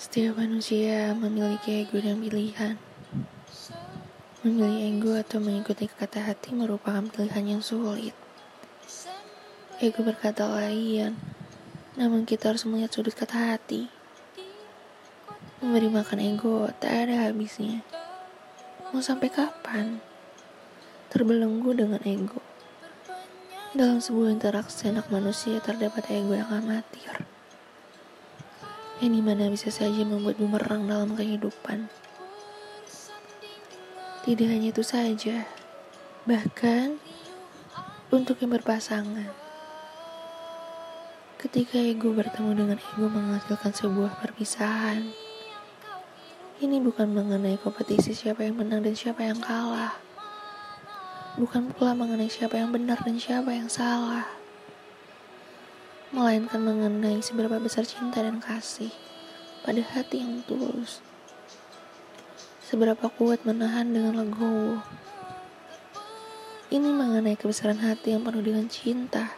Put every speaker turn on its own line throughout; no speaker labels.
Setiap manusia memiliki ego dan pilihan. Memilih ego atau mengikuti kata hati merupakan pilihan yang sulit. Ego berkata lain, namun kita harus melihat sudut kata hati. Memberi makan ego tak ada habisnya. Mau sampai kapan? Terbelenggu dengan ego. Dalam sebuah interaksi anak manusia terdapat ego yang amatir yang di mana bisa saja membuat bumerang dalam kehidupan. Tidak hanya itu saja, bahkan untuk yang berpasangan. Ketika ego bertemu dengan ego menghasilkan sebuah perpisahan. Ini bukan mengenai kompetisi siapa yang menang dan siapa yang kalah. Bukan pula mengenai siapa yang benar dan siapa yang salah melainkan mengenai seberapa besar cinta dan kasih pada hati yang tulus. Seberapa kuat menahan dengan legowo. Ini mengenai kebesaran hati yang penuh dengan cinta,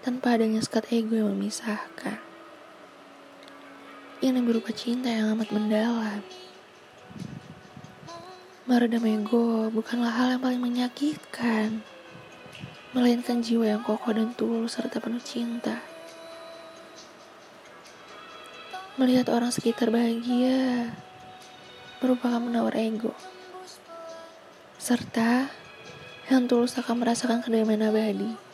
tanpa adanya sekat ego yang memisahkan. Ini berupa cinta yang amat mendalam. Meredam ego bukanlah hal yang paling menyakitkan melainkan jiwa yang kokoh dan tulus serta penuh cinta. Melihat orang sekitar bahagia merupakan menawar ego, serta yang tulus akan merasakan kedamaian abadi.